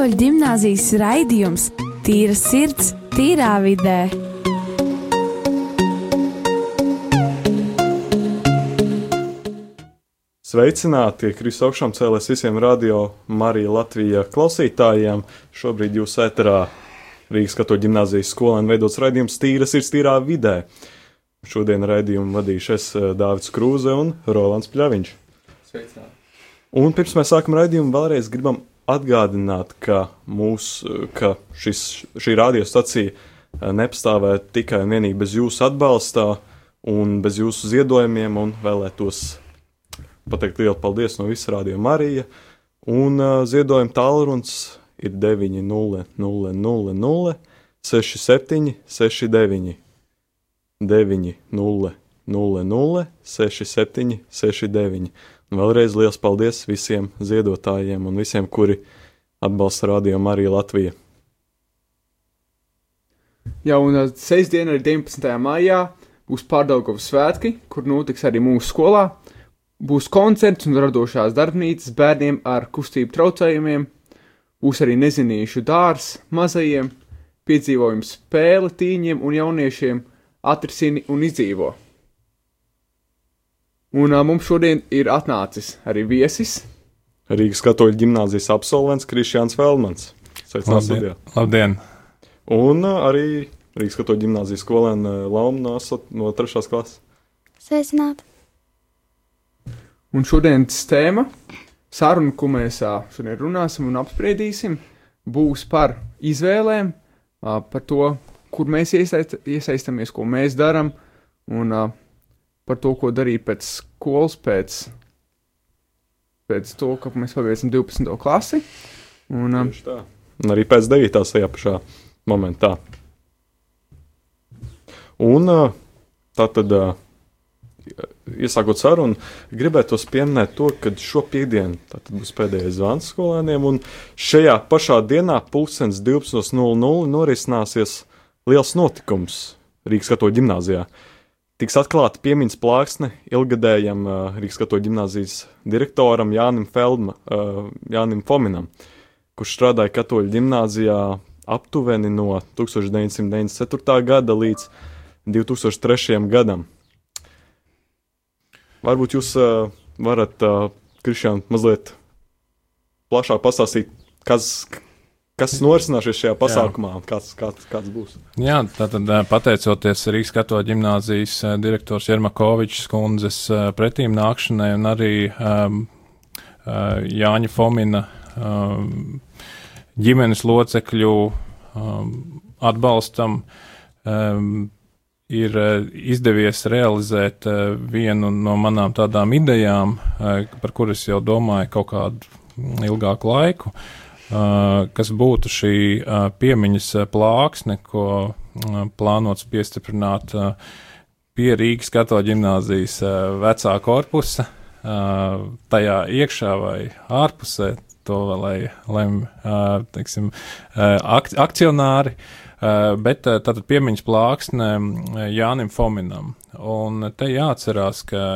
Katoļu ģimnāzijas raidījums Tīra sirds, tīrā vidē. Sveicināti, Kristus augšām cēlēs visiem radio Marija Latvijā klausītājiem. Šobrīd jūs ēterā Rīgas katoļu ģimnāzijas skolēnu veidots raidījums Tīras ir tīrā vidē. Šodien raidījumu vadīšu es eh, Dāvids Krūze un Rolands Pļaviņš. Sveicināti. Un pirms mēs sākam raidījumu, vēlreiz gribam atgādināt, ka, mūs, ka šis, šī radiostacija eh, nepastāvē tikai un vienīgi bez jūsu atbalsta un bez jūsu ziedojumiem, un vēlētos pateikt lielu paldies no visas radio Marija. Un uh, ziedojuma tālrunis ir 900 67 69 900 67 69. Vēlreiz liels paldies visiem ziedotājiem un visiem, kuri atbalsta Radio Mariju Latviju. Jā, un sestdiena ir 19. maijā. Būs pārdaugavas svētki, kur notiks arī mūsu skolā. Būs koncerts un radošās darbnīcas bērniem ar kustību traucējumiem. Būs arī nezinīšu dārs mazajiem, piedzīvojums spēle tīņiem un jauniešiem atrisini un izdzīvo. Un uh, mums šodien ir atnācis arī viesis. Rīgas katoļu ģimnāzijas absolvents Krišjāns Velmans. Sveicināts studijā. Labdien! Un uh, arī Rīgas katoļu ģimnāzijas skolēna Lauma no, asot- no 3. klases. Sveicināti! Un šodienas tēma, saruna, ko mēs ā, šodien runāsim un apspriedīsim, būs par izvēlēm, ā, par to, kur mēs iesaist, iesaistamies, ko mēs darām, un ā, par to, ko darīt pēc skolas, pēc, pēc to, ka mēs pabeidzam 12. klasi. Un, tā. Un arī pēc 9. tajā pašā momentā. Un uh, tā tad, uh, iesākot sarunu, gribētu pieminēt to, ka šo piekdienu būs pēdējais zvans skolēniem, un šajā pašā dienā, 12.00, norisināsies liels notikums Rīgas katoļu ģimnāzijā. Tiks atklāta piemiņas plāksne ilgadējam uh, Rīgas katoļu ģimnāzijas direktoram Jānim Feldma, uh, Jānim Fominam kurš strādāja katoļu ģimnāzijā aptuveni no 1994. gada līdz 2003. gadam. Varbūt jūs uh, varat, uh, Kristiāna, mazliet plašāk pastāstīt, kas, kas norisināsies šajā pasākumā, kāds, kāds, kāds būs. Jā, tātad pateicoties Rīgas katoļu ģimnāzijas direktors Jermakovičs kundzes pretīm nākšanai un arī um, Jāņa Fomina um, ģimenes locekļu um, atbalstam um, ir izdevies realizēt vienu no manām tādām idejām, par kuras jau domāju kaut kādu ilgāku laiku. Uh, kas būtu šī uh, piemiņas uh, plāksne, ko plānots piestiprināt pie Rīgas katoļu ģimnāzijas vecā korpusa, tajā iekšā vai ārpusē, to lai lem, teiksim, ak akcionāri, bet tātad piemiņas plāksne Jānim Fominam. Un te jāatcerās, ka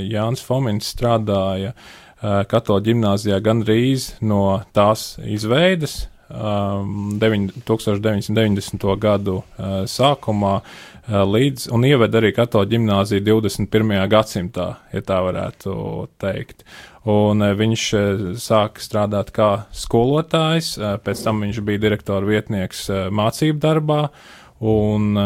Jānis Fomins strādāja uh, katoļu ģimnāzijā gandrīz no tās izveides, um, 9, 1990. gadu uh, sākumā uh, līdz un ieved arī katoļu ģimnāziju 21. gadsimtā, ja tā varētu teikt. Un viņš sāka strādāt kā skolotājs, pēc tam viņš bija direktora vietnieks mācību darbā, un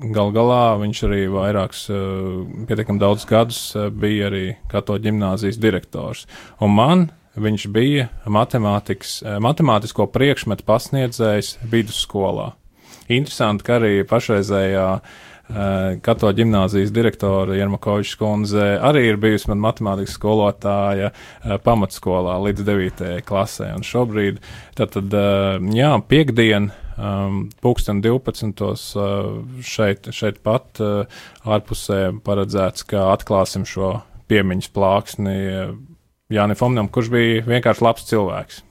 gal galā viņš arī vairākus, uh, pietiekami daudz gadus uh, bija arī katoļu ģimnāzijas direktors. Un man viņš bija eh, matemātisko priekšmetu pasniedzējs vidusskolā. Interesanti, ka arī pašreizējā katoļu ģimnāzijas direktora Jermakovičs kundze arī ir bijusi man matemātikas skolotāja pamatskolā līdz 9. klasē. Un šobrīd, tad, jā, piekdien, um, pulksten 12. Uh, šeit, šeit pat uh, ārpusē paredzēts, ka atklāsim šo piemiņas plāksni uh, Jānis Fomnam, kurš bija vienkārši labs cilvēks.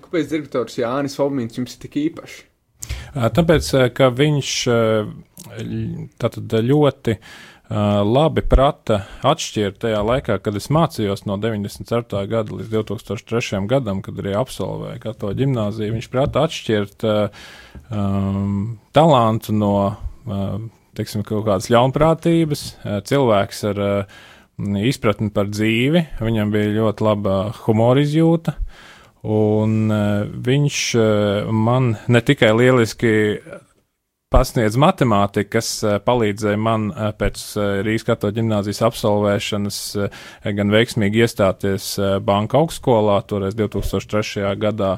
kāpēc direktors Jānis Falmīns jums ir tik īpašs? Tāpēc, ka viņš tātad ļoti labi prata atšķirt tajā laikā, kad es mācījos no 94. gada līdz 2003. gadam, kad arī absolvēju katoļu ģimnāziju. Viņš prata atšķirt um, talantu no teiksim, kaut kādas ļaunprātības, cilvēks ar izpratni par dzīvi, viņam bija ļoti laba humora izjūta. Un viņš man ne tikai lieliski pasniedz matemātiku, kas uh, palīdzēja man uh, pēc uh, Rīgas katoļu ģimnāzijas absolvēšanas gan veiksmīgi iestāties banka augstskolā, toreiz 2003. gadā,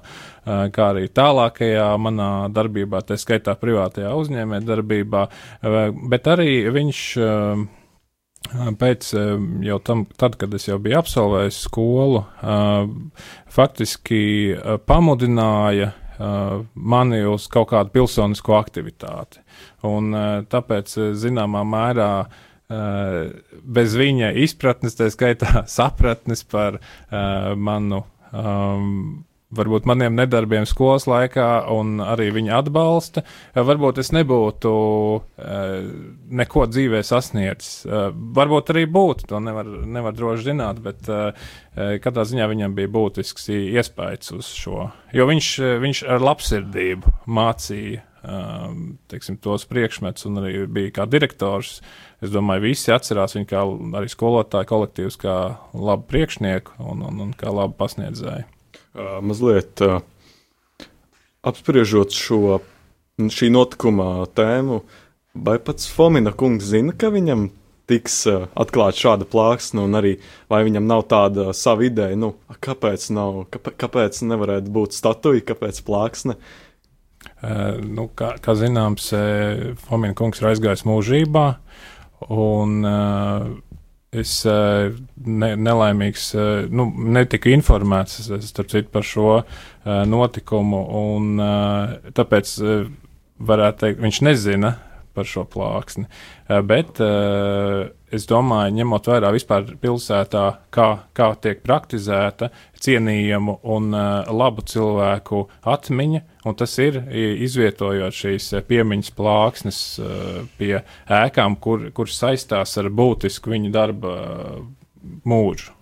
kā arī tālākajā manā darbībā, tā skaitā privātajā uzņēmē darbībā, bet arī viņš Pēc jau tam, tad, kad es jau biju absolvējis skolu, faktiski pamudināja mani uz kaut kādu pilsonisko aktivitāti. Un tāpēc, zināmā mērā, bez viņa izpratnes, tā skaitā sapratnes par manu varbūt maniem nedarbiem skolas laikā un arī viņa atbalsta, varbūt es nebūtu uh, neko dzīvē sasniedzis. Uh, varbūt arī būtu, to nevar, nevar droši zināt, bet katrā ziņā viņam bija būtisks iespējas uz šo. Jo viņš, viņš ar labsirdību mācīja teiksim, tos priekšmetus un arī bija kā direktors. Es domāju, visi atcerās viņu kā arī skolotāju kolektīvus, kā labu priekšnieku un, un, un kā labu pasniedzēju mazliet apspriežot šo šī notikuma tēmu, vai pats Fomina kungs zina, ka viņam tiks atklāta šāda plāksne, un arī vai viņam nav tāda sava ideja, nu, kāpēc, nav, kāpēc, nevarētu būt statuja, kāpēc plāksne? Nu, kā, kā zināms, Fomina kungs ir aizgājis mūžībā, un es eh, ne, nelaimīgs, eh, nu, netiku informēts, starp citu, par šo eh, notikumu, un tāpēc varētu teikt, viņš nezina par šo plāksni. Bet es domāju, ņemot vērā vispār pilsētā, kā, kā tiek praktizēta cienījamu un labu cilvēku atmiņa, Un tas ir izvietojot šīs eh, piemiņas plāksnes eh, pie ēkām, kur, kur saistās ar būtisku viņu darba eh, mūžu.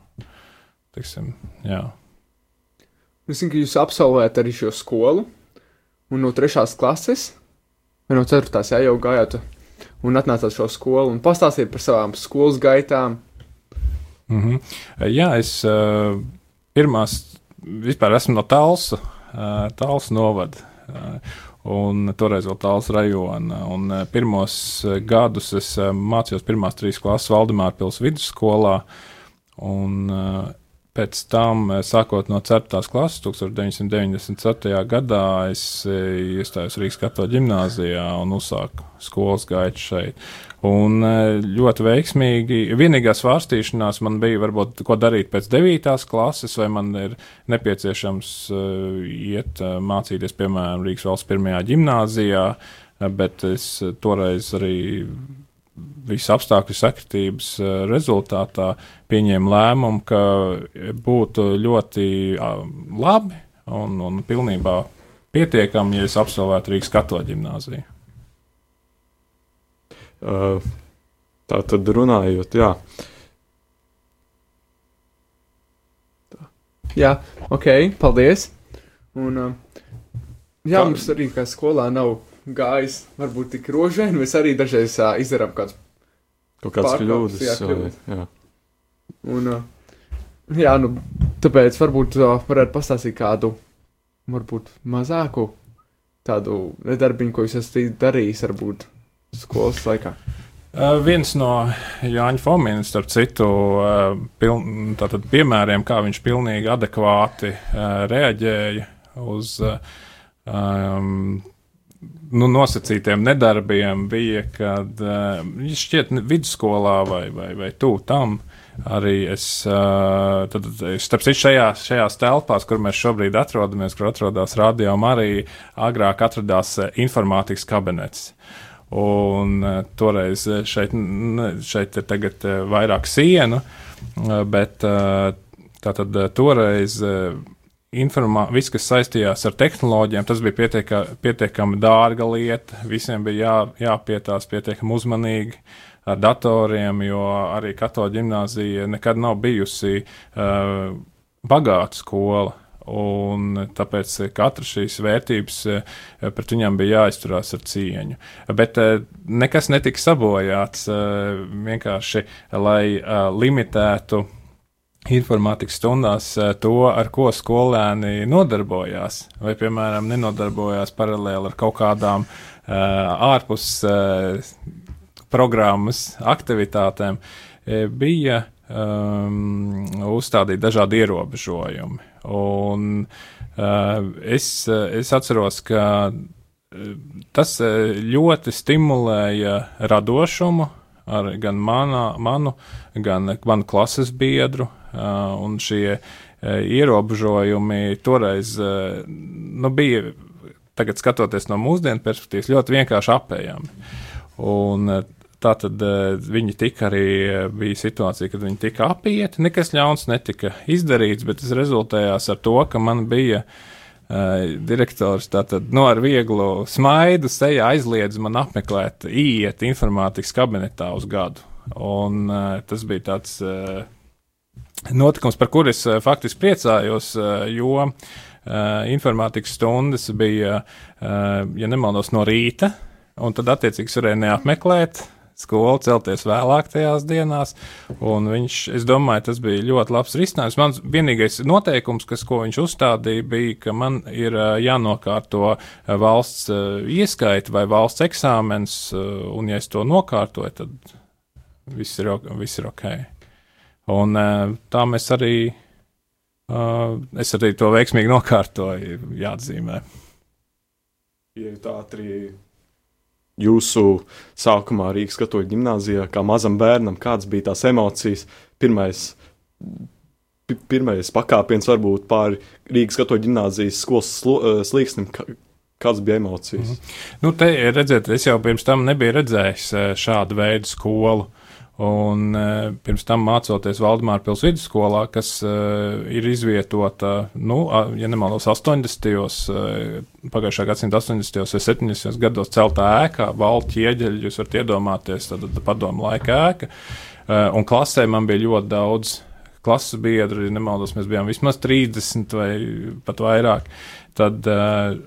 Tiksim, jā. Es zinu, ka jūs absolvējat arī šo skolu, un no trešās klases, vai no ceturtās, jā, jau gājāt un atnācāt šo skolu, un pastāstīt par savām skolas gaitām. Mm -hmm. Jā, es uh, pirmās, vispār esmu no Talsa, Tāls novada. Un toreiz vēl tāls rajona. Un pirmos gadus es mācījos pirmās trīs klases Valdemāra pilsētas vidusskolā. Un pēc tam, sākot no 4. klases, 1997. gadā, es iestājos Rīgas katoļu ģimnāzijā un uzsāku skolas gaitu šeit. Un e, ļoti veiksmīgi. Vienīgā svārstīšanās man bija, varbūt, ko darīt pēc 9. klases, vai man ir nepieciešams iet mācīties, piemēram, Rīgas valsts pirmajā gimnāzijā, uh, bet es toreiz arī visu apstākļu sakritības rezultātā pieņēmu lēmumu, ka būtu ļoti labi un, un pilnībā pietiekami, ja es absolvētu Rīgas katoļu gimnāziju. Tā tad runājot, jā. Tā. Jā, ok, paldies. Un, jā, kā? mums arī kā skolā nav gājis varbūt tik rožaini, mēs arī dažreiz uh, izdarām kāds kaut kāds kļūdas. Jā, kļūdas. Jā. Un, uh, jā, nu, tāpēc varbūt uh, varētu pastāstīt kādu, varbūt mazāku tādu nedarbiņu, ko jūs esat darījis, varbūt skolas laikā? Uh, viens no Jāņa Fomina, starp citu, uh, piln, tātad, piemēriem, kā viņš pilnīgi adekvāti uh, reaģēja uz uh, um, nu, nosacītiem nedarbiem, bija, kad uh, viņš šķiet vidusskolā vai, vai, vai tuvu tam. Arī es, uh, tad, starp citu, šajās, šajās telpās, kur mēs šobrīd atrodamies, kur atrodas radio, arī agrāk atradās informātikas kabinets. Uh, Un uh, toreiz eh, šeit, šeit ir tagad uh, vairāk sienu, uh, bet uh, tātad uh, toreiz uh, informā, viss, kas saistījās ar tehnoloģijām, tas bija pietieka, pietiekami dārga lieta. Visiem bija jā, jāpietās pietiekami uzmanīgi ar datoriem, jo arī katoļu ģimnāzija nekad nav bijusi uh, bagāta skola. Un tāpēc katra šīs vērtības pret viņām bija jāizturās ar cieņu. Bet nekas netika sabojāts vienkārši, lai limitētu informātikas stundās eh, to, ar ko skolēni nodarbojās, vai, piemēram, nenodarbojās paralēli ar kaut kādām uh, ārpus uh, programmas aktivitātēm, bija um, uzstādīti dažādi ierobežojumi. Un uh, es, es atceros, ka tas ļoti stimulēja radošumu ar gan manā, manu, gan manu klases biedru un šie uh, ierobežojumi toreiz uh, nu, bija, tagad skatoties no mūsdienu perspektīvas, ļoti vienkārši apējami. Un tā tad viņi tika arī, bija situācija, kad viņi tika apieti, nekas ļauns netika izdarīts, bet tas rezultējās ar to, ka man bija Uh, direktors tātad nu, ar vieglu smaidu sejā aizliedz man apmeklēt, iet informātikas kabinetā uz gadu. Un, uh, tas bija tāds uh, notikums, par kuru es eh, faktiski priecājos, eh, jo eh, informātikas stundas bija, ja nemaldos, no rīta, un tad attiecīgi varēja neapmeklēt skolu, celties vēlāk tajās dienās. Un viņš, es domāju, tas bija ļoti labs risinājums. Mans vienīgais noteikums, kas, ko viņš uzstādīja, bija, ka man ir jānokārto valsts ieskaita vai valsts eksāmens, un ja es to nokārtoju, tad viss ir, viss ir ok. Un eh, tā mēs arī, eh, es arī to veiksmīgi nokārtoju, jāatzīmē. Ja tā arī jūsu sākumā Rīgas katoļu ģimnāzijā, kā mazam bērnam, kādas bija tās emocijas, pirmais, pirmais pakāpiens varbūt pāri Rīgas katoļu ģimnāzijas skolas eh, slīksnim, kādas bija emocijas? Mm -hmm. Nu, te, redziet, es jau pirms tam nebiju redzējis šādu veidu skolu. Uh, Un uh, pirms tam mācoties Valdemāra pilsētas vidusskolā, kas uh, ir izvietota, nu, ja nemaldos, 80. Uh, pagājušā gadsimta 80. vai 70. gados celtā ēkā, valda ķieģeļi, jūs varat iedomāties, tad padomu laika ēka. Uh, un klasē man bija ļoti daudz klases biedru, ja nemaldos, mēs bijām vismaz 30 vai pat vairāk. Tad uh,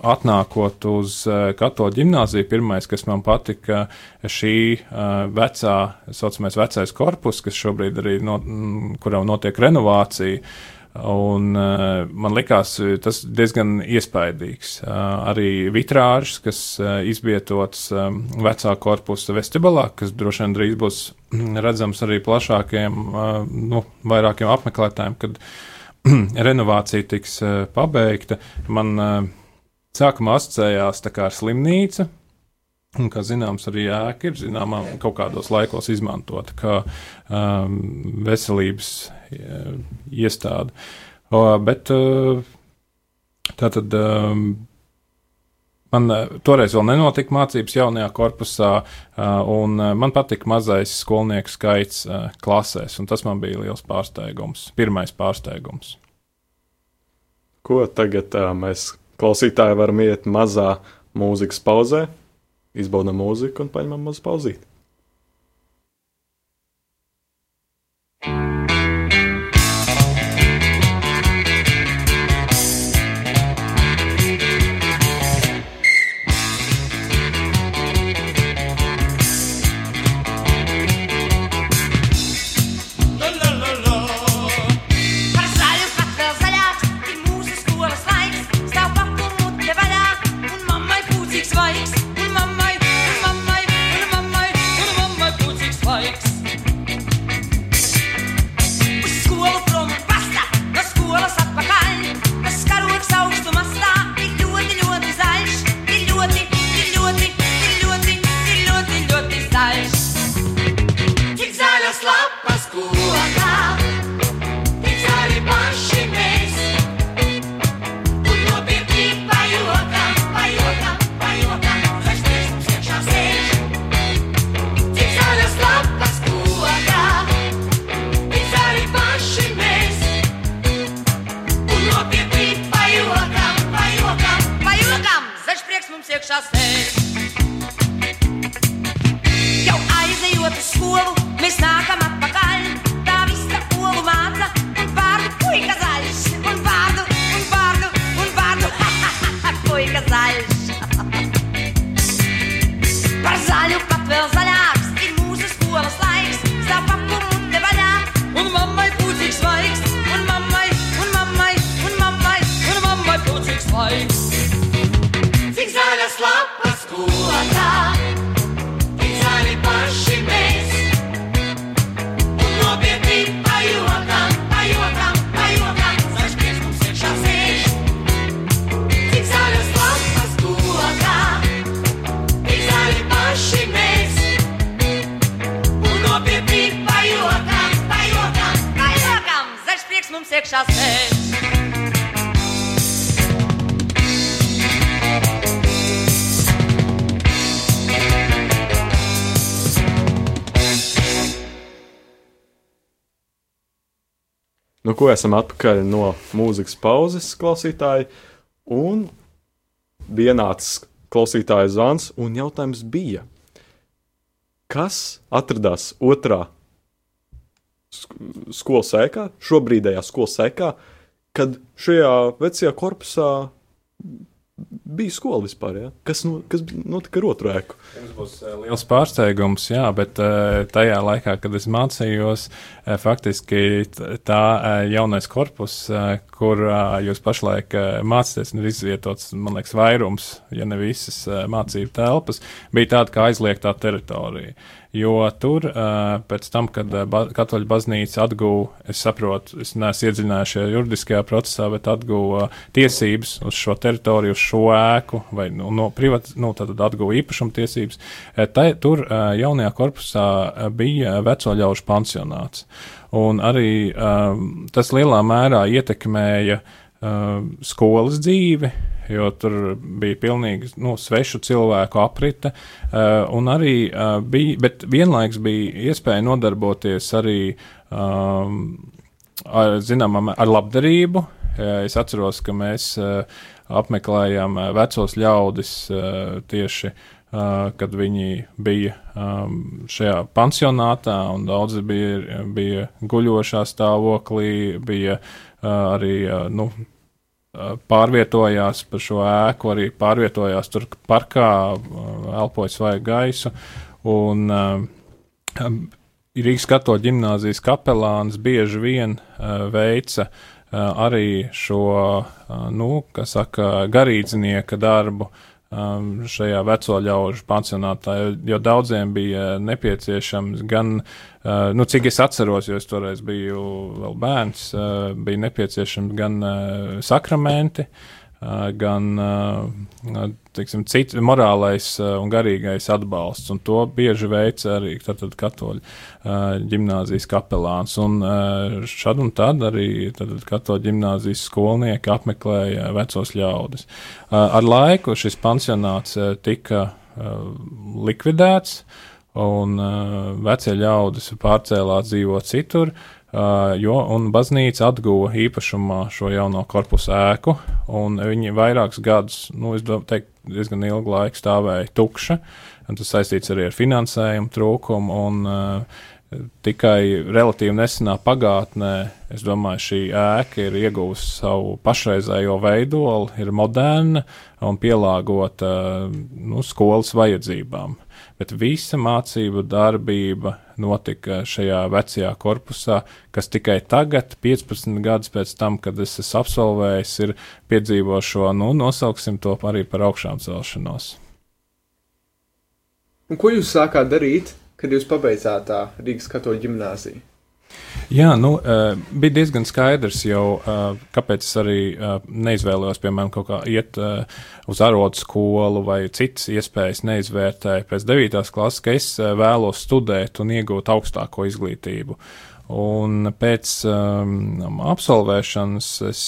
atnākot uz uh, katoļu ģimnāziju, pirmais, kas man patika, šī uh, vecā, saucamais vecais korpus, kas šobrīd arī, no, m, kuram notiek renovācija, un uh, man likās tas diezgan iespaidīgs. Uh, arī vitrāžs, kas uh, izvietots um, vecā korpusa vestibulā, kas droši vien drīz būs redzams arī plašākiem, uh, nu, vairākiem apmeklētājiem, kad renovācija tiks uh, pabeigta. Man uh, sākumā asociējās ar slimnīcu. Un, kā zināms, arī ēka ir zināmā kaut kādos laikos izmantota kā um, veselības uh, iestāde. Uh, bet uh, tā tad um, man uh, toreiz vēl nenotika mācības jaunajā korpusā, un man patika mazais skolnieku skaits klasēs, un tas man bija liels pārsteigums, pirmais pārsteigums. Ko tagad uh, mēs klausītāji varam iet mazā mūzikas pauzē, izbaudām mūziku un paņemam mazu pauzīti. uz ko esam atpakaļ no mūzikas pauzes, klausītāji. Un bija nācis klausītāja zvans, un jautājums bija, kas atradās otrā sk- skolas sēkā, šobrīdējā skolas sēkā, kad šajā vecajā korpusā bija skola vispār. Ja? Kas, nu, kas notika ar otru ēku? Jums būs eh, liels pārsteigums, jā, bet eh, tajā laikā, kad es mācījos, eh, faktiski tā eh, jaunais korpus, eh, kur eh, jūs pašlaik eh, mācāties, ir izvietots, man liekas, vairums, ja ne visas eh, mācību telpas, bija tāda kā aizliegtā teritorija. Jo tur, pēc tam, kad ba katoļu baznīca atguva, es saprotu, es neesmu iedziļinājies šajā juridiskajā procesā, bet atguva tiesības uz šo teritoriju, uz šo ēku, vai nu, no privāta, nu, tad atguva īpašuma tiesības. Eh, Tai, tur jaunajā korpusā bija veco ļaužu pansionāts. Un arī tas lielā mērā ietekmēja skolas dzīvi, jo tur bija pilnīgi nu, svešu cilvēku aprite, uh, un arī uh, bija, bet vienlaiks bija iespēja nodarboties arī um, ar, zinām, ar labdarību. Uh, Es atceros, ka mēs apmeklējām vecos ļaudis tieši kad viņi bija um, šajā pansionātā, un daudzi bija, bija guļošā stāvoklī, bija arī nu, pārvietojās pa šo ēku, arī pārvietojās tur parkā, uh, elpoja svaigu gaisu. Un, uh, Rīgas katoļu ģimnāzijas kapelāns bieži vien uh, veica uh, arī šo, uh, nu, kā saka, garīdznieka darbu um, šajā veco ļaužu pansionātā, jo, jo daudziem bija nepieciešams gan, uh, nu, cik es atceros, jo es toreiz biju vēl bērns, uh, bija nepieciešams gan uh, sakramenti, uh, gan, uh, teiksim, cits morālais un garīgais atbalsts, un to bieži veica arī tātad katoļu ģimnāzijas kapelāns, un šad un tad arī tātad katoļu ģimnāzijas skolnieki apmeklēja vecos ļaudis. Ar laiku šis pansionāts tika likvidēts, un uh, vecie ļaudis pārcēlās dzīvot citur, uh, jo, un baznīca atguva īpašumā šo jauno korpusu ēku, un viņi vairākus gadus, nu, es teiktu, diezgan ilgu laiku stāvēja tukša, tas saistīts arī ar finansējumu trūkumu, un uh, tikai relatīvi nesenā pagātnē, es domāju, šī ēka ir iegūst savu pašreizējo veidolu, ir moderna un pielāgota nu, skolas vajadzībām. Bet visa mācību darbība notika šajā vecajā korpusā, kas tikai tagad, 15 gadus pēc tam, kad es esmu absolvējis, ir piedzīvo šo, nu, nosauksim to arī par augšām celšanos. Un ko jūs sākāt darīt, kad jūs pabeidzāt tā Rīgas katoļu ģimnāziju? Jā, nu, uh, bija diezgan skaidrs jau, uh, kāpēc es arī uh, neizvēlējos, piemēram, kaut kā iet uz arodu skolu vai citas iespējas neizvērtēju pēc 9. klases, ka es vēlos studēt un iegūt augstāko izglītību. Un pēc um, absolvēšanas es,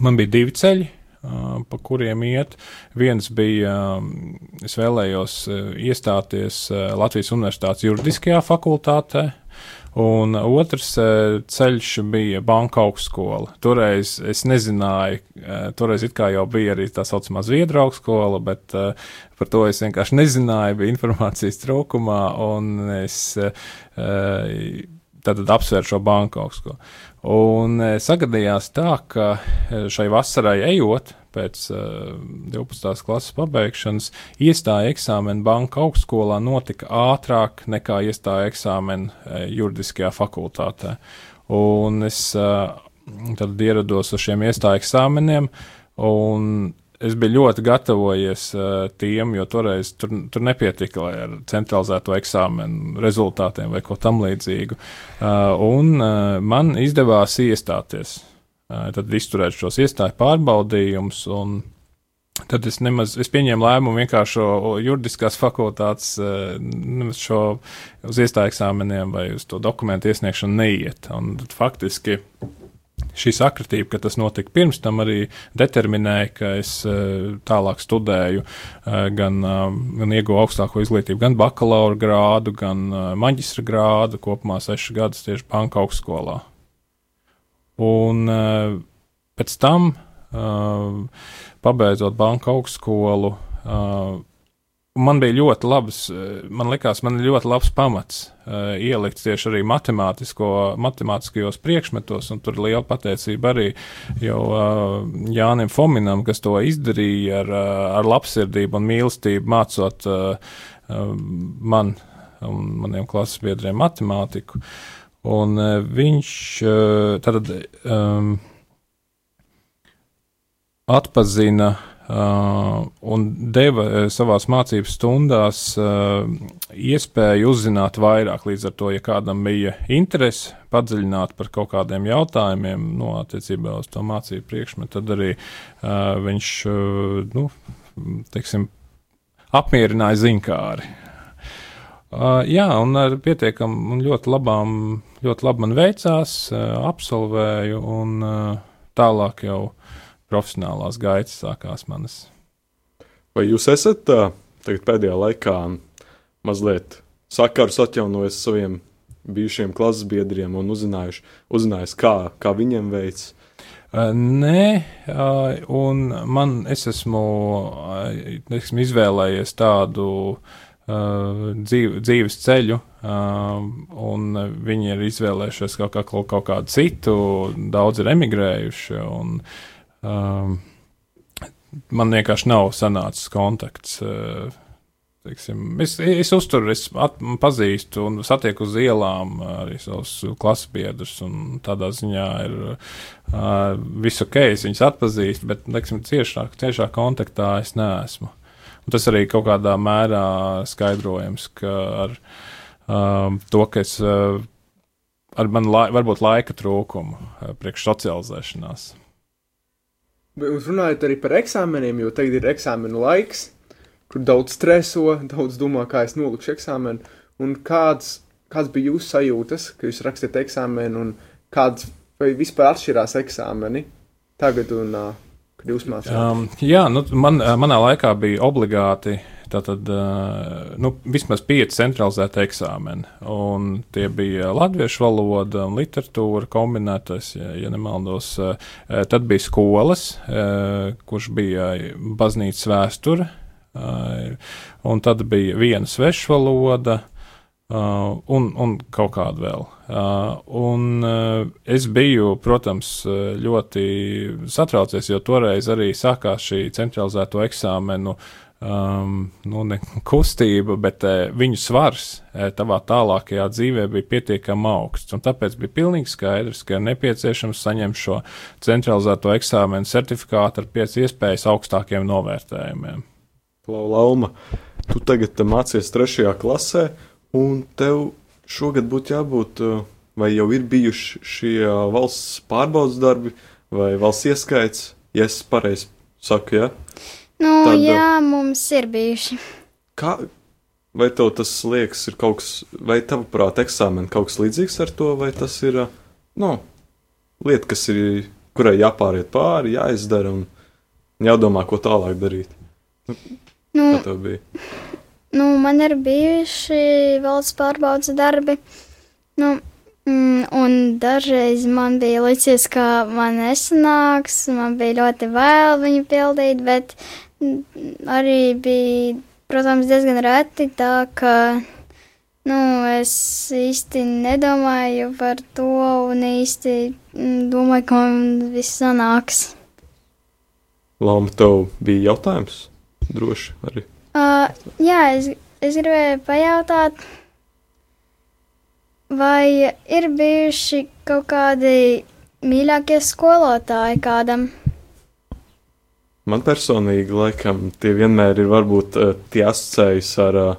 man bija divi ceļi, pa kuriem iet. Viens bija, es vēlējos iestāties Latvijas Universitātes juridiskajā fakultātē, Un otrs ceļš bija banka augstskola. Toreiz es nezināju, toreiz it kā jau bija arī tā saucamā Zviedru augstskola, bet par to es vienkārši nezināju, bija informācijas trūkumā, un es tad apsvēru šo banku augstskolu. Un sagadījās tā, ka šai vasarai ejot, pēc uh, 12. klases pabeigšanas iestāja eksāmena banka augstskolā notika ātrāk nekā iestāja eksāmena juridiskajā fakultātē. Un es uh, tad ierados uz šiem iestāja eksāmeniem, un es biju ļoti gatavojies uh, tiem, jo toreiz tur, tur nepietika ar centralizēto eksāmenu rezultātiem vai ko tam līdzīgu. Uh, un uh, man izdevās iestāties tad izturēt šos iestāju pārbaudījumus. Tad es nemaz es pieņēmu lēmumu vienkārši juridiskās fakultātes nemaz šo uz iestāju eksāmeniem vai uz to dokumentu iesniegšanu neiet. Un faktiski šī sakritība, ka tas notika pirms tam, arī determinēja, ka es tālāk studēju, gan, gan ieguvu augstāko izglītību, gan bakalaura grādu, gan maģistra grādu, kopumā sešas gadus tieši banka augstskolā. Un pēc tam, pabeidzot banku augstskolu, man bija ļoti labs, man likās, man ir ļoti labs pamats uh, ielikts tieši arī matemātiskajos priekšmetos, un tur liela pateicība arī jau uh, Jānim Fominam, kas to izdarīja ar, ar labsirdību un mīlestību, mācot uh, man un maniem klases biedriem matemātiku. Un viņš tad um, atpazina uh, un deva uh, savās mācības stundās uh, iespēju uzzināt vairāk. Līdz ar to, ja kādam bija interese padziļināt par kaut kādiem jautājumiem, nu, attiecībā uz to mācību priekšmetu, tad arī uh, viņš, uh, nu, teiksim, apmierināja zinkāri. Uh, jā, un ar pietiekam un ļoti labām, ļoti labi man veicās, uh, absolvēju, un uh, tālāk jau profesionālās gaitas sākās manas. Vai jūs esat pēdējā laikā mazliet sakarus atjaunojis saviem bijušiem klases biedriem un uzzinājuši kā, kā viņiem veids? Nē, un man es esmu, esmu izvēlējies tādu dzīv, dzīves ceļu, un viņi ir izvēlējušies kaut, kā, kaut kādu citu, daudz ir emigrējuši. Un, uh, man vienkārši nav sanācis kontakts. Uh, Teiksim, es, es uzturu, es at, pazīstu un satieku uz ielām arī savus klases biedrus. Tādā ziņā ir uh, visu ok, es viņus atpazīstu, bet teiksim, ciešā, ciešā kontaktā es neesmu. Un tas arī kaut kādā mērā skaidrojams, ka ar um, to, ka es uh, ar man lai, varbūt laika trūkumu uh, priekš socializēšanās. Jūs runājat arī par eksāmeniem, jo tagad ir eksāmenu laiks, kur daudz streso, daudz domā, kā es nolikšu eksāmenu. Un kāds, kāds bija jūsu sajūtas, ka jūs rakstāt eksāmenu, un kāds vai vispār atšķirās eksāmeni tagad un uh, kad jūs mācījāties? Um, jā, nu, man, manā laikā bija obligāti. Tātad, nu, vismaz pieci centralizēti eksāmeni. Un tie bija latviešu valoda un literatūra kombinētas, ja, ja nemaldos. Tad bija skolas, kurš bija baznīcas vēsture, un tad bija viena svešu valoda, Uh, un, un kaut kādu vēl. Uh, un uh, es biju, protams, ļoti satraucies, jo toreiz arī sākās šī centralizēto eksāmenu um, nu, ne kustība, bet uh, viņu svars uh, tavā tālākajā dzīvē bija pietiekami augsts. Tāpēc bija pilnīgi skaidrs, ka nepieciešams saņemt šo centralizēto eksāmenu certifikātu ar pēc iespējas augstākiem novērtējumiem. Klau Lauma, tu tagad mācies trešajā klasē Un tev šogad būtu jābūt, uh, vai jau ir bijuši šie valsts pārbaudas darbi, vai valsts ieskaits, ja es pareizi saku, ja? Nu, Tad, jā, mums ir bijuši. Kā, vai tev tas liekas, ir kaut kas, vai tavuprāt, eksāmeni kaut kas līdzīgs ar to, vai tas ir, nu, lieta, kas ir, kurai jāpāriet pāri, jāizdara un jādomā, ko tālāk darīt? Nu, nu, kā tev bija? Nu, man ir bijuši valsts pārbaudas darbi. Nu, Mm, un dažreiz man bija licies, ka man nesanāks, man bija ļoti vēl viņu pildīt, bet arī bija, protams, diezgan reti tā, ka, nu, es īsti nedomāju par to un īsti domāju, ka man viss sanāks. Lama, tev bija jautājums? Droši arī. Uh, jā, es, es gribēju pajautāt, vai ir bijuši kaut kādi mīļākie skolotāji kādam? Man personīgi, laikam, tie vienmēr ir varbūt eh, tie asociējas ar eh,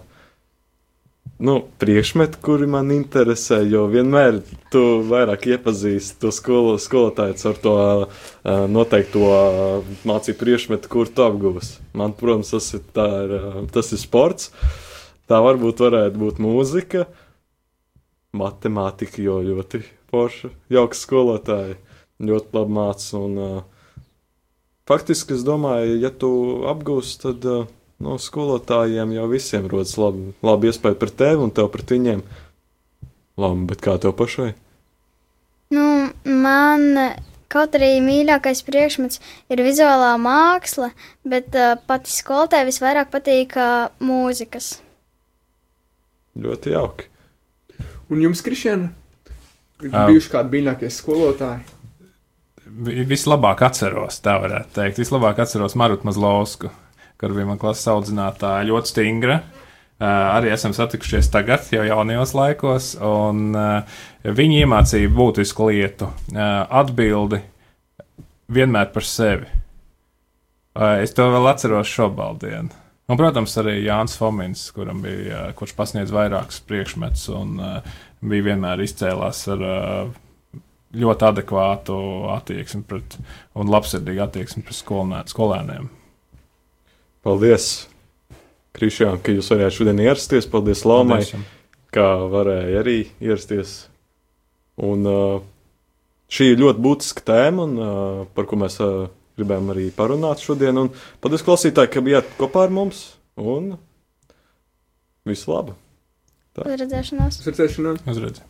nu, priekšmetu, kuri man interesē, jo vienmēr tu vairāk iepazīsti to skolo, skolotāju ar to uh, noteikto uh, mācību priekšmetu, kur tu apgūsi. Man, protams, tas ir, ir, uh, tas ir sports. Tā varbūt varētu būt mūzika, matemātika, jo ļoti forša, jauka skolotāja, ļoti labi māca. Un, uh, faktiski es domāju, ja tu apgūsi, tad. Uh, no skolotājiem jau visiem rodas labi, labi iespēja par tevi un tev pret viņiem. Labi, bet kā tev pašai? Nu, man kaut arī mīļākais priekšmets ir vizuālā māksla, bet uh, pati skolotāja visvairāk patīk uh, mūzikas. Ļoti jauki. Un jums, Kristiāna, ir Ā. bijuši kādi mīļākie skolotāji? Vi- Vislabāk atceros, tā varētu teikt. Vislabāk atceros Marutu Mazlovsku, kur bija mana klases audzinātāja ļoti stingra. Uh, arī esam satikušies tagad, jau jaunajos laikos, un uh, viņi iemācīja būtisku lietu uh, - atbildi vienmēr par sevi. Uh, es to vēl atceros šobrīd. Un, protams, arī Jānis Fomins, kuram bija, uh, kurš pasniedz vairākus priekšmetus un uh, bija vienmēr izcēlās ar uh, ļoti adekvātu attieksmi pret un labsirdīgu attieksmi pret skolēniem. Paldies, Krišjām, ka jūs varējāt šodien ierasties. Paldies jums. kā varēja arī ierasties. Un uh, šī ir ļoti būtiska tēma, un, uh, par ko mēs uh, gribējām arī parunāt šodien. Un paldies klausītāji, ka bijāt kopā ar mums. Un visu labu! Uz redzēšanos! Uz redzēšanos! Uzredz.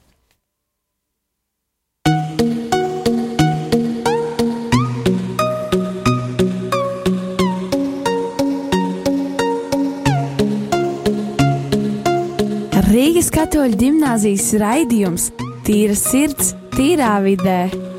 Rīgas katoļu ģimnāzijas raidījums Tīra sirds, tīrā vidē.